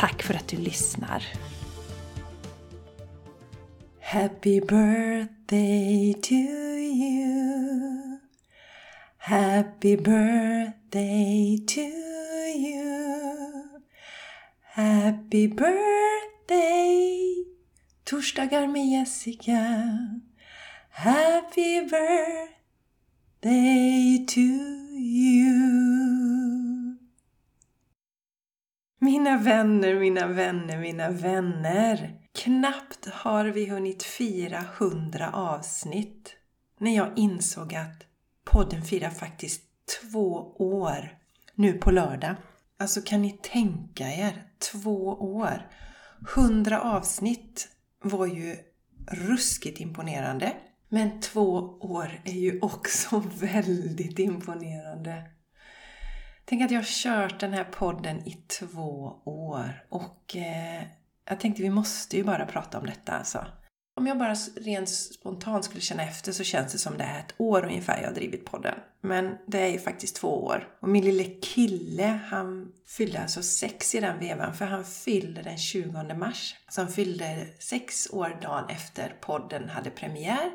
Tack för att du lyssnar! Happy birthday to you. Happy birthday to you. Happy birthday Torsdagar med Jessica. Happy birthday to you. Mina vänner, mina vänner, mina vänner. Knappt har vi hunnit fira hundra avsnitt när jag insåg att podden firar faktiskt två år nu på lördag. Alltså kan ni tänka er? Två år! Hundra avsnitt var ju ruskigt imponerande. Men två år är ju också väldigt imponerande. Tänk att jag har kört den här podden i två år och eh, jag tänkte vi måste ju bara prata om detta alltså. Om jag bara rent spontant skulle känna efter så känns det som det är ett år ungefär jag har drivit podden. Men det är ju faktiskt två år. Och min lille kille, han fyllde alltså sex i den vevan för han fyllde den 20 mars. Så han fyllde sex år dagen efter podden hade premiär.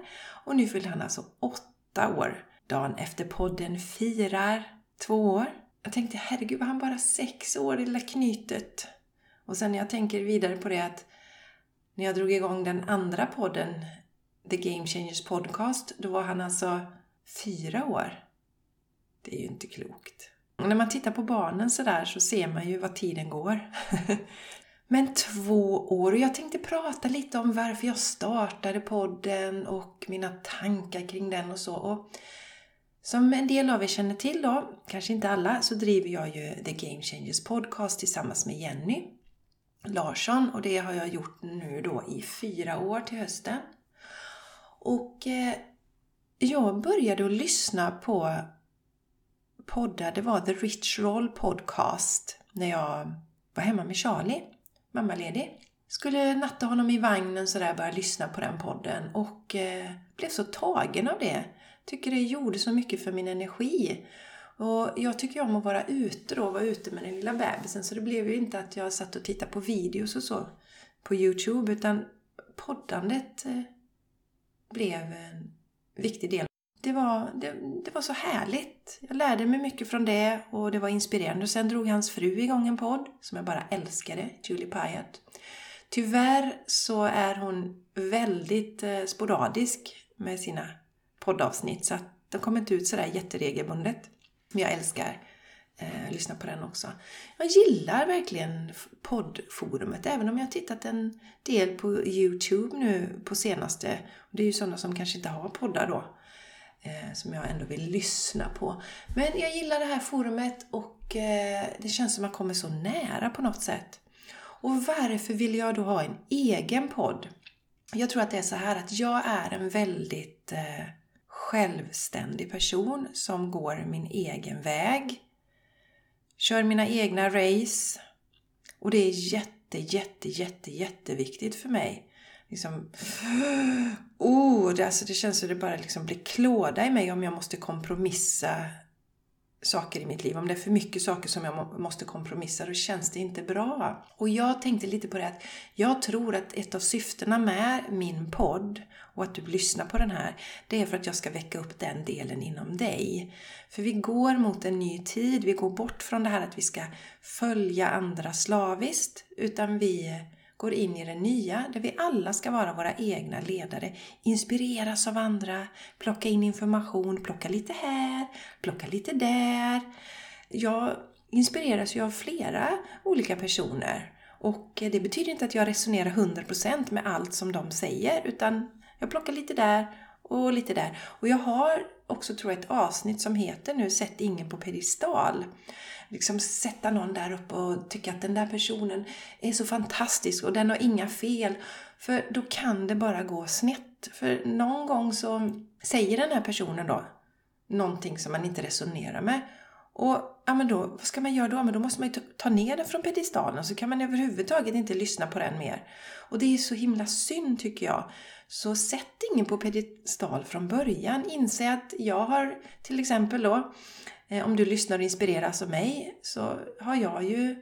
Och nu fyllde han alltså åtta år dagen efter podden firar två år. Jag tänkte, herregud, var han bara sex år, det lilla knytet? Och sen när jag tänker vidare på det att när jag drog igång den andra podden, The Game Changers Podcast, då var han alltså fyra år. Det är ju inte klokt. Och när man tittar på barnen sådär så ser man ju vad tiden går. Men två år och jag tänkte prata lite om varför jag startade podden och mina tankar kring den och så. Och som en del av er känner till då, kanske inte alla, så driver jag ju The Game Changers Podcast tillsammans med Jenny Larsson och det har jag gjort nu då i fyra år till hösten. Och eh, jag började att lyssna på poddar, det var The Rich Roll Podcast när jag var hemma med Charlie, mammaledig. Skulle natta honom i vagnen sådär, börja lyssna på den podden och eh, blev så tagen av det tycker det gjorde så mycket för min energi. Och jag tycker om att vara ute då, vara ute med den lilla bebisen. Så det blev ju inte att jag satt och tittade på videos och så på Youtube. Utan poddandet eh, blev en viktig del. Det var, det, det, var så härligt. Jag lärde mig mycket från det och det var inspirerande. Och sen drog hans fru igång en podd som jag bara älskade, Julie Pyatt. Tyvärr så är hon väldigt eh, sporadisk med sina poddavsnitt så att de kommer inte ut sådär jätteregelbundet. Men jag älskar eh, lyssna på den också. Jag gillar verkligen poddforumet, även om jag har tittat en del på Youtube nu på senaste. Det är ju sådana som kanske inte har poddar då, eh, som jag ändå vill lyssna på. Men jag gillar det här forumet och eh, det känns som att man kommer så nära på något sätt. Och varför vill jag då ha en egen podd? Jag tror att det är så här att jag är en väldigt eh, självständig person som går min egen väg. Kör mina egna race. Och det är jätte, jätte, jätte, jätteviktigt för mig. Liksom, oh, det, alltså det känns som det bara liksom blir klåda i mig om jag måste kompromissa saker i mitt liv. Om det är för mycket saker som jag måste kompromissa, då känns det inte bra. Och jag tänkte lite på det att jag tror att ett av syftena med min podd och att du lyssnar på den här, det är för att jag ska väcka upp den delen inom dig. För vi går mot en ny tid, vi går bort från det här att vi ska följa andra slaviskt, utan vi går in i det nya där vi alla ska vara våra egna ledare, inspireras av andra, plocka in information, plocka lite här, plocka lite där. Jag inspireras ju av flera olika personer och det betyder inte att jag resonerar 100% med allt som de säger utan jag plockar lite där och lite där. Och jag har också tror jag ett avsnitt som heter nu Sätt ingen på pedestal. Liksom sätta någon där uppe och tycka att den där personen är så fantastisk och den har inga fel. För då kan det bara gå snett. För någon gång så säger den här personen då någonting som man inte resonerar med. Och ja, men då, vad ska man göra då? Men då måste man ju ta ner den från pedestalen så kan man överhuvudtaget inte lyssna på den mer. Och det är så himla synd tycker jag. Så sätt ingen på pedestal från början. Inse att jag har till exempel då, eh, om du lyssnar och inspireras av mig, så har jag ju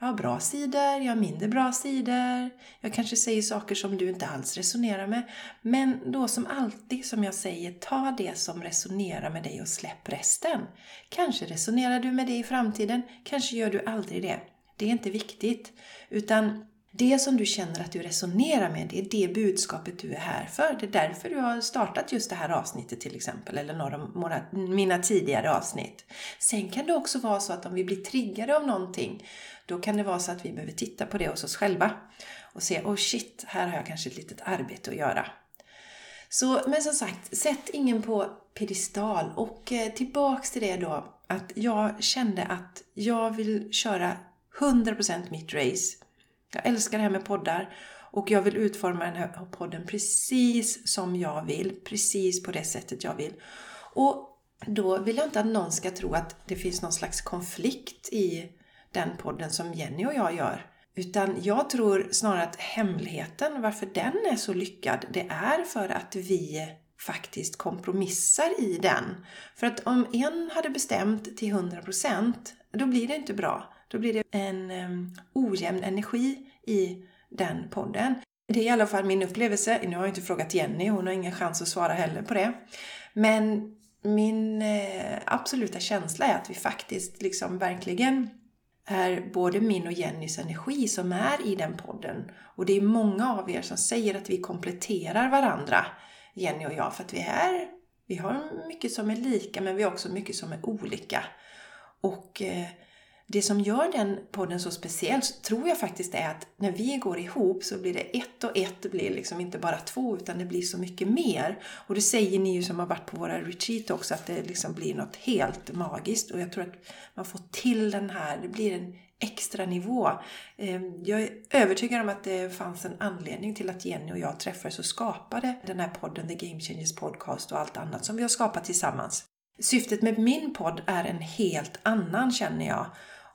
jag har bra sidor, jag har mindre bra sidor. Jag kanske säger saker som du inte alls resonerar med. Men då som alltid, som jag säger, ta det som resonerar med dig och släpp resten. Kanske resonerar du med det i framtiden, kanske gör du aldrig det. Det är inte viktigt. Utan det som du känner att du resonerar med, det är det budskapet du är här för. Det är därför du har startat just det här avsnittet till exempel, eller några av mina tidigare avsnitt. Sen kan det också vara så att om vi blir triggade av någonting, då kan det vara så att vi behöver titta på det hos oss själva och se, oh shit, här har jag kanske ett litet arbete att göra. Så, men som sagt, sätt ingen på pedestal. Och eh, tillbaks till det då, att jag kände att jag vill köra 100% mitt race. Jag älskar det här med poddar och jag vill utforma den här podden precis som jag vill, precis på det sättet jag vill. Och då vill jag inte att någon ska tro att det finns någon slags konflikt i den podden som Jenny och jag gör. Utan jag tror snarare att hemligheten varför den är så lyckad, det är för att vi faktiskt kompromissar i den. För att om en hade bestämt till 100% då blir det inte bra. Då blir det en um, ojämn energi i den podden. Det är i alla fall min upplevelse. Nu har jag inte frågat Jenny, hon har ingen chans att svara heller på det. Men min eh, absoluta känsla är att vi faktiskt liksom verkligen är både min och Jennys energi som är i den podden. Och det är många av er som säger att vi kompletterar varandra, Jenny och jag, för att vi är vi har mycket som är lika men vi har också mycket som är olika. Och eh, det som gör den podden så speciell tror jag faktiskt är att när vi går ihop så blir det ett och ett blir liksom inte bara två utan det blir så mycket mer. Och det säger ni ju som har varit på våra retreat också att det liksom blir något helt magiskt och jag tror att man får till den här, det blir en extra nivå. Ehm, jag är övertygad om att det fanns en anledning till att Jenny och jag träffades och skapade den här podden, The Game Changers Podcast och allt annat som vi har skapat tillsammans. Syftet med min podd är en helt annan känner jag.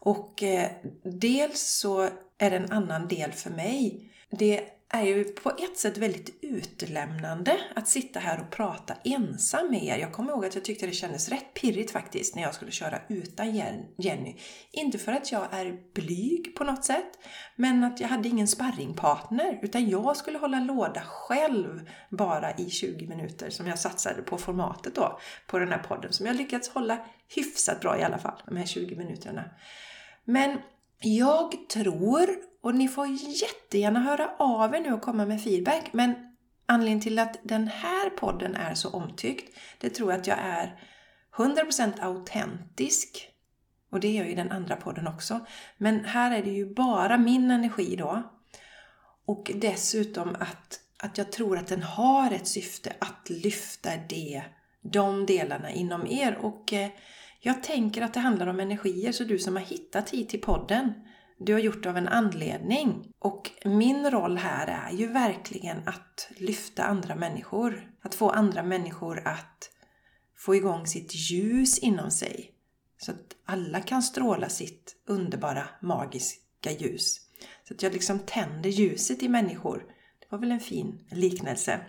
Och eh, dels så är det en annan del för mig. Det är ju på ett sätt väldigt utlämnande att sitta här och prata ensam med er. Jag kommer ihåg att jag tyckte det kändes rätt pirrigt faktiskt när jag skulle köra utan Jenny. Inte för att jag är blyg på något sätt, men att jag hade ingen sparringpartner. Utan jag skulle hålla låda själv bara i 20 minuter som jag satsade på formatet då, på den här podden. Som jag lyckats hålla hyfsat bra i alla fall, de här 20 minuterna. Men jag tror, och ni får jättegärna höra av er nu och komma med feedback, men anledningen till att den här podden är så omtyckt, det tror jag att jag är 100% autentisk. Och det är jag i den andra podden också. Men här är det ju bara min energi då. Och dessutom att, att jag tror att den har ett syfte att lyfta det, de delarna inom er. Och eh, jag tänker att det handlar om energier, så du som har hittat hit till podden, du har gjort det av en anledning. Och min roll här är ju verkligen att lyfta andra människor. Att få andra människor att få igång sitt ljus inom sig. Så att alla kan stråla sitt underbara, magiska ljus. Så att jag liksom tänder ljuset i människor. Det var väl en fin liknelse.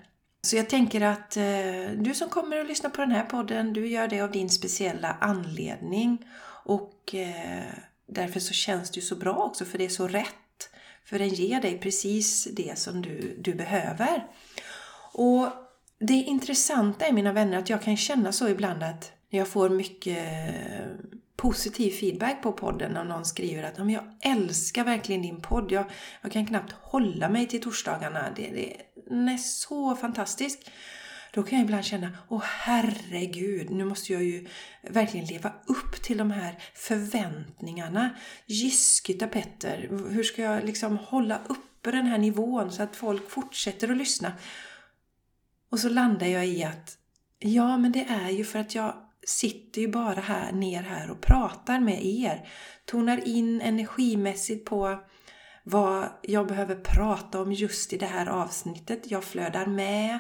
Så jag tänker att eh, du som kommer att lyssna på den här podden, du gör det av din speciella anledning. Och eh, därför så känns det ju så bra också, för det är så rätt. För den ger dig precis det som du, du behöver. Och det intressanta är, mina vänner, att jag kan känna så ibland att jag får mycket eh, positiv feedback på podden när någon skriver att jag älskar verkligen din podd. Jag, jag kan knappt hålla mig till torsdagarna. Det, det, är så fantastisk. Då kan jag ibland känna, åh herregud, nu måste jag ju verkligen leva upp till de här förväntningarna. Jyskita Petter, hur ska jag liksom hålla uppe den här nivån så att folk fortsätter att lyssna? Och så landar jag i att Ja, men det är ju för att jag sitter ju bara här ner här och pratar med er. Tonar in energimässigt på vad jag behöver prata om just i det här avsnittet. Jag flödar med.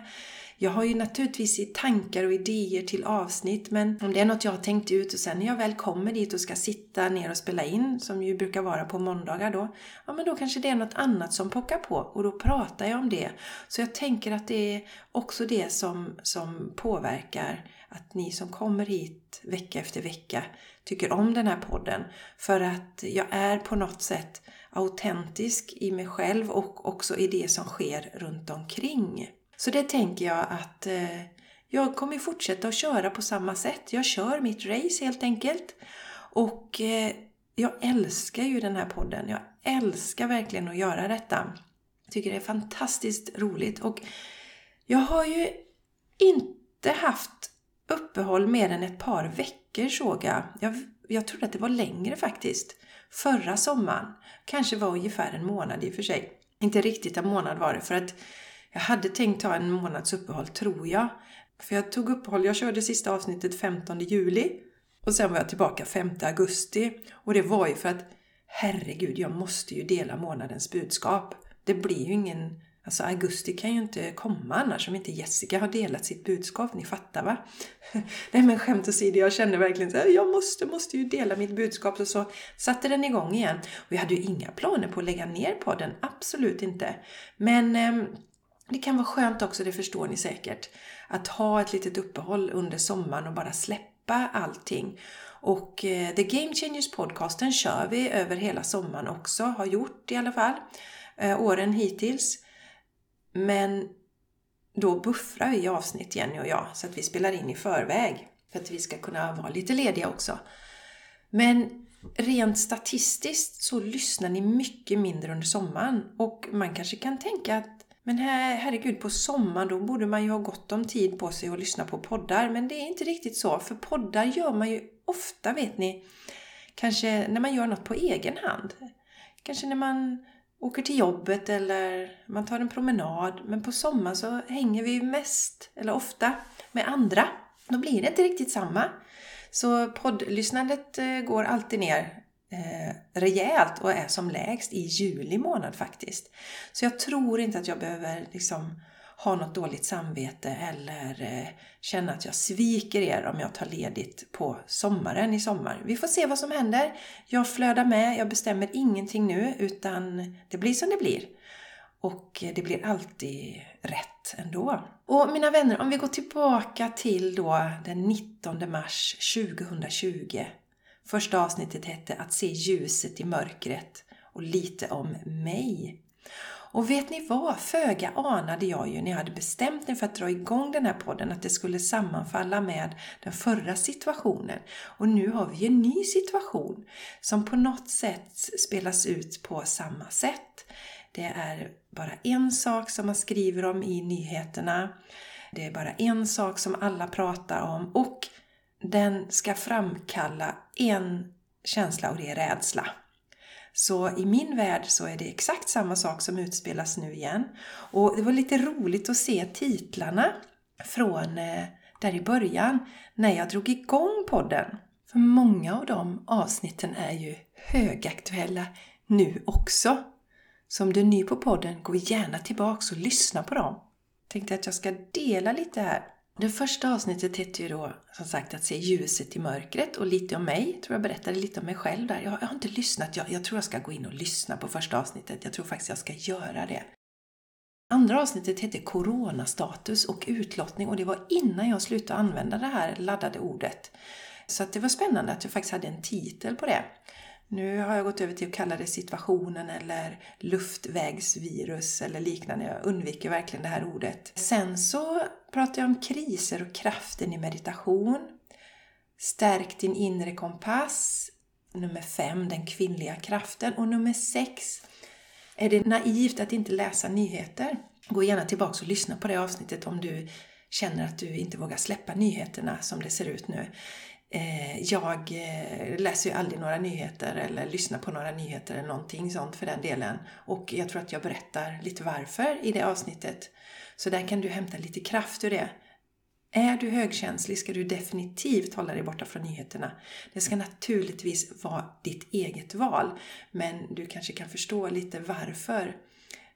Jag har ju naturligtvis tankar och idéer till avsnitt men om det är något jag har tänkt ut och sen när jag väl kommer dit och ska sitta ner och spela in, som ju brukar vara på måndagar då, ja men då kanske det är något annat som pockar på och då pratar jag om det. Så jag tänker att det är också det som, som påverkar att ni som kommer hit vecka efter vecka tycker om den här podden. För att jag är på något sätt autentisk i mig själv och också i det som sker runt omkring. Så det tänker jag att eh, jag kommer fortsätta att köra på samma sätt. Jag kör mitt race helt enkelt. Och eh, jag älskar ju den här podden. Jag älskar verkligen att göra detta. Jag tycker det är fantastiskt roligt. Och jag har ju inte haft uppehåll mer än ett par veckor såg jag. Jag, jag trodde att det var längre faktiskt. Förra sommaren. Kanske var ungefär en månad i och för sig. Inte riktigt en månad var det för att jag hade tänkt ta en månads uppehåll, tror jag. För jag tog uppehåll, jag körde sista avsnittet 15 juli och sen var jag tillbaka 5 augusti. Och det var ju för att herregud, jag måste ju dela månadens budskap. Det blir ju ingen... Alltså augusti kan ju inte komma annars om inte Jessica har delat sitt budskap. Ni fattar va? Nej men skämt åsido, jag kände verkligen så här, jag måste, måste ju dela mitt budskap. Och så satte den igång igen. Och jag hade ju inga planer på att lägga ner podden, absolut inte. Men eh, det kan vara skönt också, det förstår ni säkert, att ha ett litet uppehåll under sommaren och bara släppa allting. Och eh, The Game Changers podcasten kör vi över hela sommaren också, har gjort i alla fall, eh, åren hittills. Men då buffrar vi avsnitt Jenny och jag, så att vi spelar in i förväg. För att vi ska kunna vara lite lediga också. Men rent statistiskt så lyssnar ni mycket mindre under sommaren. Och man kanske kan tänka att men her herregud, på sommaren då borde man ju ha gott om tid på sig att lyssna på poddar. Men det är inte riktigt så, för poddar gör man ju ofta, vet ni, kanske när man gör något på egen hand. Kanske när man åker till jobbet eller man tar en promenad. Men på sommaren så hänger vi mest, eller ofta, med andra. Då blir det inte riktigt samma. Så poddlyssnandet eh, går alltid ner eh, rejält och är som lägst i juli månad faktiskt. Så jag tror inte att jag behöver liksom ha något dåligt samvete eller eh, känna att jag sviker er om jag tar ledigt på sommaren i sommar. Vi får se vad som händer. Jag flödar med, jag bestämmer ingenting nu utan det blir som det blir. Och det blir alltid rätt ändå. Och mina vänner, om vi går tillbaka till då den 19 mars 2020 Första avsnittet hette Att se ljuset i mörkret och lite om mig. Och vet ni vad? Föga anade jag ju när jag hade bestämt mig för att dra igång den här podden att det skulle sammanfalla med den förra situationen. Och nu har vi en ny situation som på något sätt spelas ut på samma sätt. Det är bara en sak som man skriver om i nyheterna. Det är bara en sak som alla pratar om och den ska framkalla en känsla och det är rädsla. Så i min värld så är det exakt samma sak som utspelas nu igen. Och det var lite roligt att se titlarna från eh, där i början när jag drog igång podden. För många av de avsnitten är ju högaktuella nu också. Så om du är ny på podden, gå gärna tillbaks och lyssna på dem. Tänkte att jag ska dela lite här. Det första avsnittet hette ju då som sagt att se ljuset i mörkret och lite om mig. Jag tror jag berättade lite om mig själv där. Jag, jag har inte lyssnat. Jag, jag tror jag ska gå in och lyssna på första avsnittet. Jag tror faktiskt jag ska göra det. Andra avsnittet hette Coronastatus och utlottning och det var innan jag slutade använda det här laddade ordet. Så att det var spännande att jag faktiskt hade en titel på det. Nu har jag gått över till att kalla det situationen eller luftvägsvirus eller liknande. Jag undviker verkligen det här ordet. Sen så pratar jag om kriser och kraften i meditation. Stärk din inre kompass. Nummer fem, den kvinnliga kraften. Och nummer sex, är det naivt att inte läsa nyheter? Gå gärna tillbaka och lyssna på det avsnittet om du känner att du inte vågar släppa nyheterna som det ser ut nu. Eh, jag eh, läser ju aldrig några nyheter eller lyssnar på några nyheter eller någonting sånt för den delen. Och jag tror att jag berättar lite varför i det avsnittet. Så där kan du hämta lite kraft ur det. Är du högkänslig ska du definitivt hålla dig borta från nyheterna. Det ska naturligtvis vara ditt eget val, men du kanske kan förstå lite varför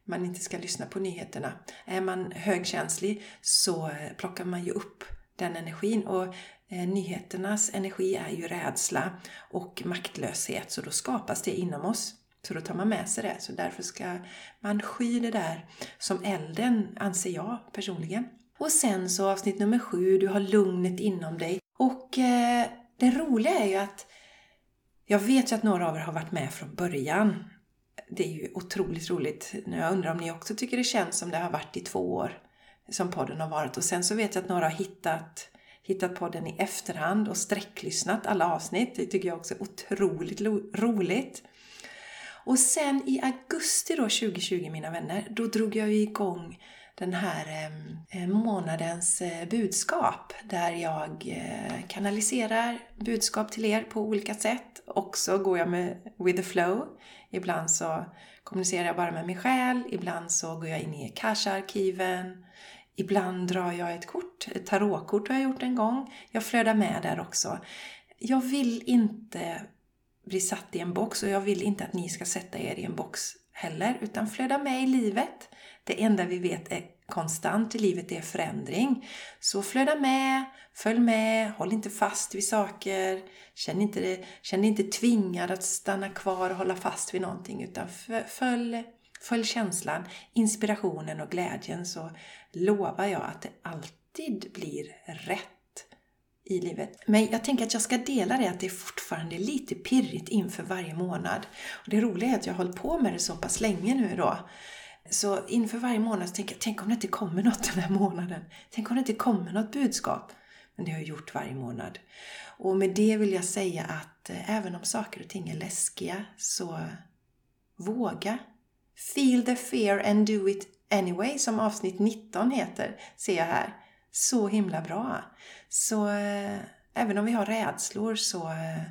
man inte ska lyssna på nyheterna. Är man högkänslig så plockar man ju upp den energin och Eh, nyheternas energi är ju rädsla och maktlöshet så då skapas det inom oss. Så då tar man med sig det. Så därför ska man sky det där som elden, anser jag personligen. Och sen så avsnitt nummer sju, du har lugnet inom dig. Och eh, det roliga är ju att jag vet ju att några av er har varit med från början. Det är ju otroligt roligt. Jag undrar om ni också tycker det känns som det har varit i två år som podden har varit. Och sen så vet jag att några har hittat, hittat podden i efterhand och sträcklyssnat alla avsnitt. Det tycker jag också är otroligt roligt. Och sen i augusti då 2020 mina vänner, då drog jag igång den här eh, eh månadens eh, budskap där jag eh, kanaliserar budskap till er på olika sätt. Också går jag med with the flow. Ibland så kommunicerar jag bara med min själ. ibland så går jag in i Kasha-arkiven, ibland drar jag ett kort, ett tarotkort har jag gjort en gång. Jag flödar med där också. Jag vill inte bli satt i en box och jag vill inte att ni ska sätta er i en box heller, utan flöda med i livet. Det enda vi vet är konstant i livet är förändring. Så flöda med, följ med, håll inte fast vid saker. Känn inte, känn inte tvingad att stanna kvar och hålla fast vid någonting utan följ, följ känslan, inspirationen och glädjen så lovar jag att det alltid blir rätt i livet. Men jag tänker att jag ska dela det att det är fortfarande lite pirrigt inför varje månad. Och det roliga är att jag har hållit på med det så pass länge nu då. Så inför varje månad så tänker jag, tänk om det inte kommer något den här månaden. Tänk om det inte kommer något budskap. Men det har jag gjort varje månad. Och med det vill jag säga att eh, även om saker och ting är läskiga så våga. Feel the fear and do it anyway, som avsnitt 19 heter, ser jag här. Så himla bra. Så eh, även om vi har rädslor så eh,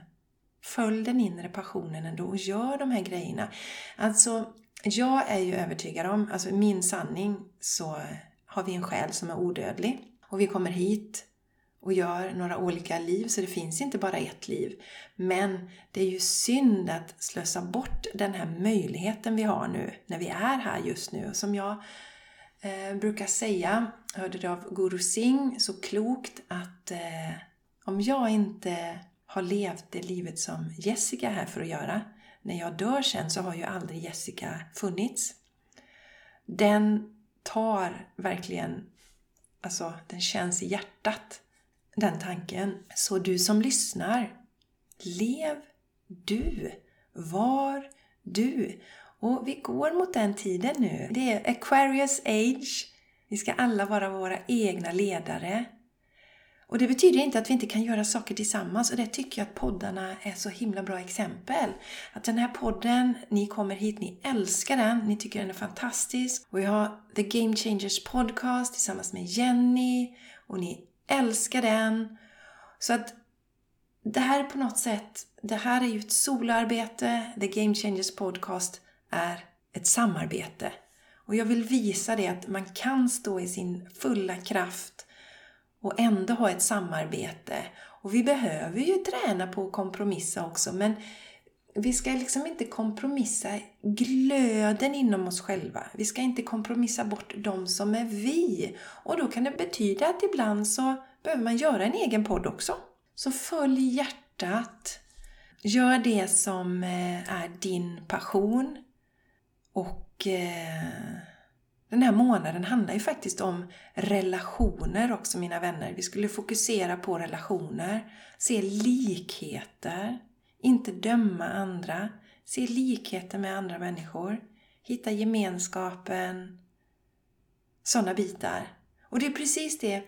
följ den inre passionen ändå och gör de här grejerna. Alltså, jag är ju övertygad om, alltså min sanning, så har vi en själ som är odödlig. Och vi kommer hit och gör några olika liv, så det finns inte bara ett liv. Men det är ju synd att slösa bort den här möjligheten vi har nu, när vi är här just nu. Som jag eh, brukar säga, hörde det av Guru Singh så klokt att eh, om jag inte har levt det livet som Jessica är här för att göra, när jag dör sen så har ju aldrig Jessica funnits. Den tar verkligen, alltså den känns i hjärtat, den tanken. Så du som lyssnar, lev du, var du. Och vi går mot den tiden nu. Det är Aquarius age. Vi ska alla vara våra egna ledare. Och det betyder inte att vi inte kan göra saker tillsammans och det tycker jag att poddarna är så himla bra exempel. Att den här podden, ni kommer hit, ni älskar den, ni tycker den är fantastisk. Och jag har The Game Changers Podcast tillsammans med Jenny och ni älskar den. Så att det här på något sätt, det här är ju ett solarbete. The Game Changers Podcast är ett samarbete. Och jag vill visa det att man kan stå i sin fulla kraft och ändå ha ett samarbete. Och vi behöver ju träna på att kompromissa också men vi ska liksom inte kompromissa glöden inom oss själva. Vi ska inte kompromissa bort de som är vi. Och då kan det betyda att ibland så behöver man göra en egen podd också. Så följ hjärtat. Gör det som eh, är din passion. Och eh, den här månaden handlar ju faktiskt om relationer också mina vänner. Vi skulle fokusera på relationer, se likheter, inte döma andra, se likheter med andra människor, hitta gemenskapen, sådana bitar. Och det är precis det,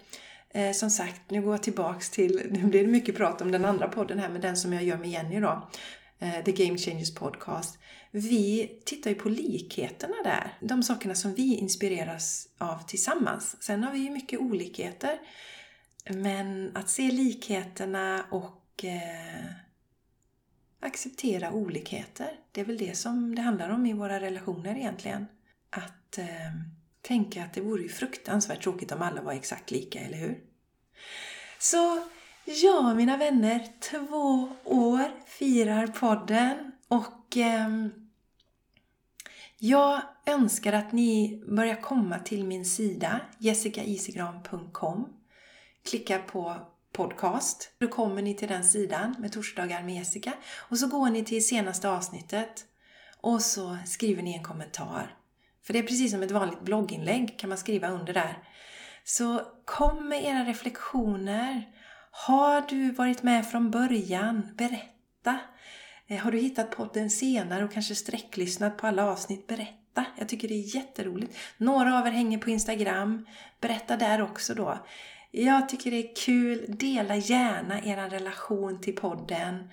eh, som sagt, nu går jag tillbaks till, nu blir det mycket prat om den andra podden här, men den som jag gör med Jenny då. Eh, The Game Changers Podcast. Vi tittar ju på likheterna där. De sakerna som vi inspireras av tillsammans. Sen har vi ju mycket olikheter. Men att se likheterna och eh, acceptera olikheter. Det är väl det som det handlar om i våra relationer egentligen. Att eh, tänka att det vore ju fruktansvärt tråkigt om alla var exakt lika, eller hur? Så ja, mina vänner, två år firar podden och eh, jag önskar att ni börjar komma till min sida jessicaisigran.com Klicka på podcast. Då kommer ni till den sidan med torsdagar med Jessica och så går ni till senaste avsnittet och så skriver ni en kommentar. För det är precis som ett vanligt blogginlägg kan man skriva under där. Så kom med era reflektioner. Har du varit med från början? Berätta! Eh, har du hittat podden senare och kanske sträcklyssnat på alla avsnitt? Berätta! Jag tycker det är jätteroligt. Några av er hänger på Instagram. Berätta där också då. Jag tycker det är kul. Dela gärna er relation till podden.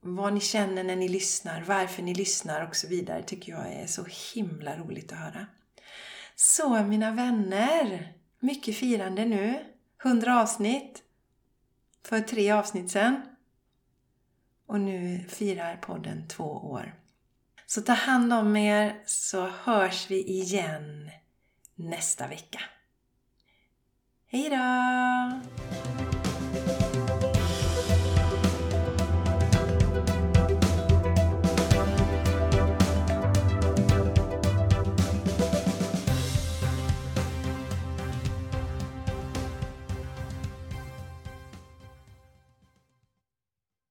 Vad ni känner när ni lyssnar, varför ni lyssnar och så vidare tycker jag är så himla roligt att höra. Så mina vänner, mycket firande nu. 100 avsnitt för tre avsnitt sen. Och nu firar podden två år. Så ta hand om er så hörs vi igen nästa vecka. Hej då!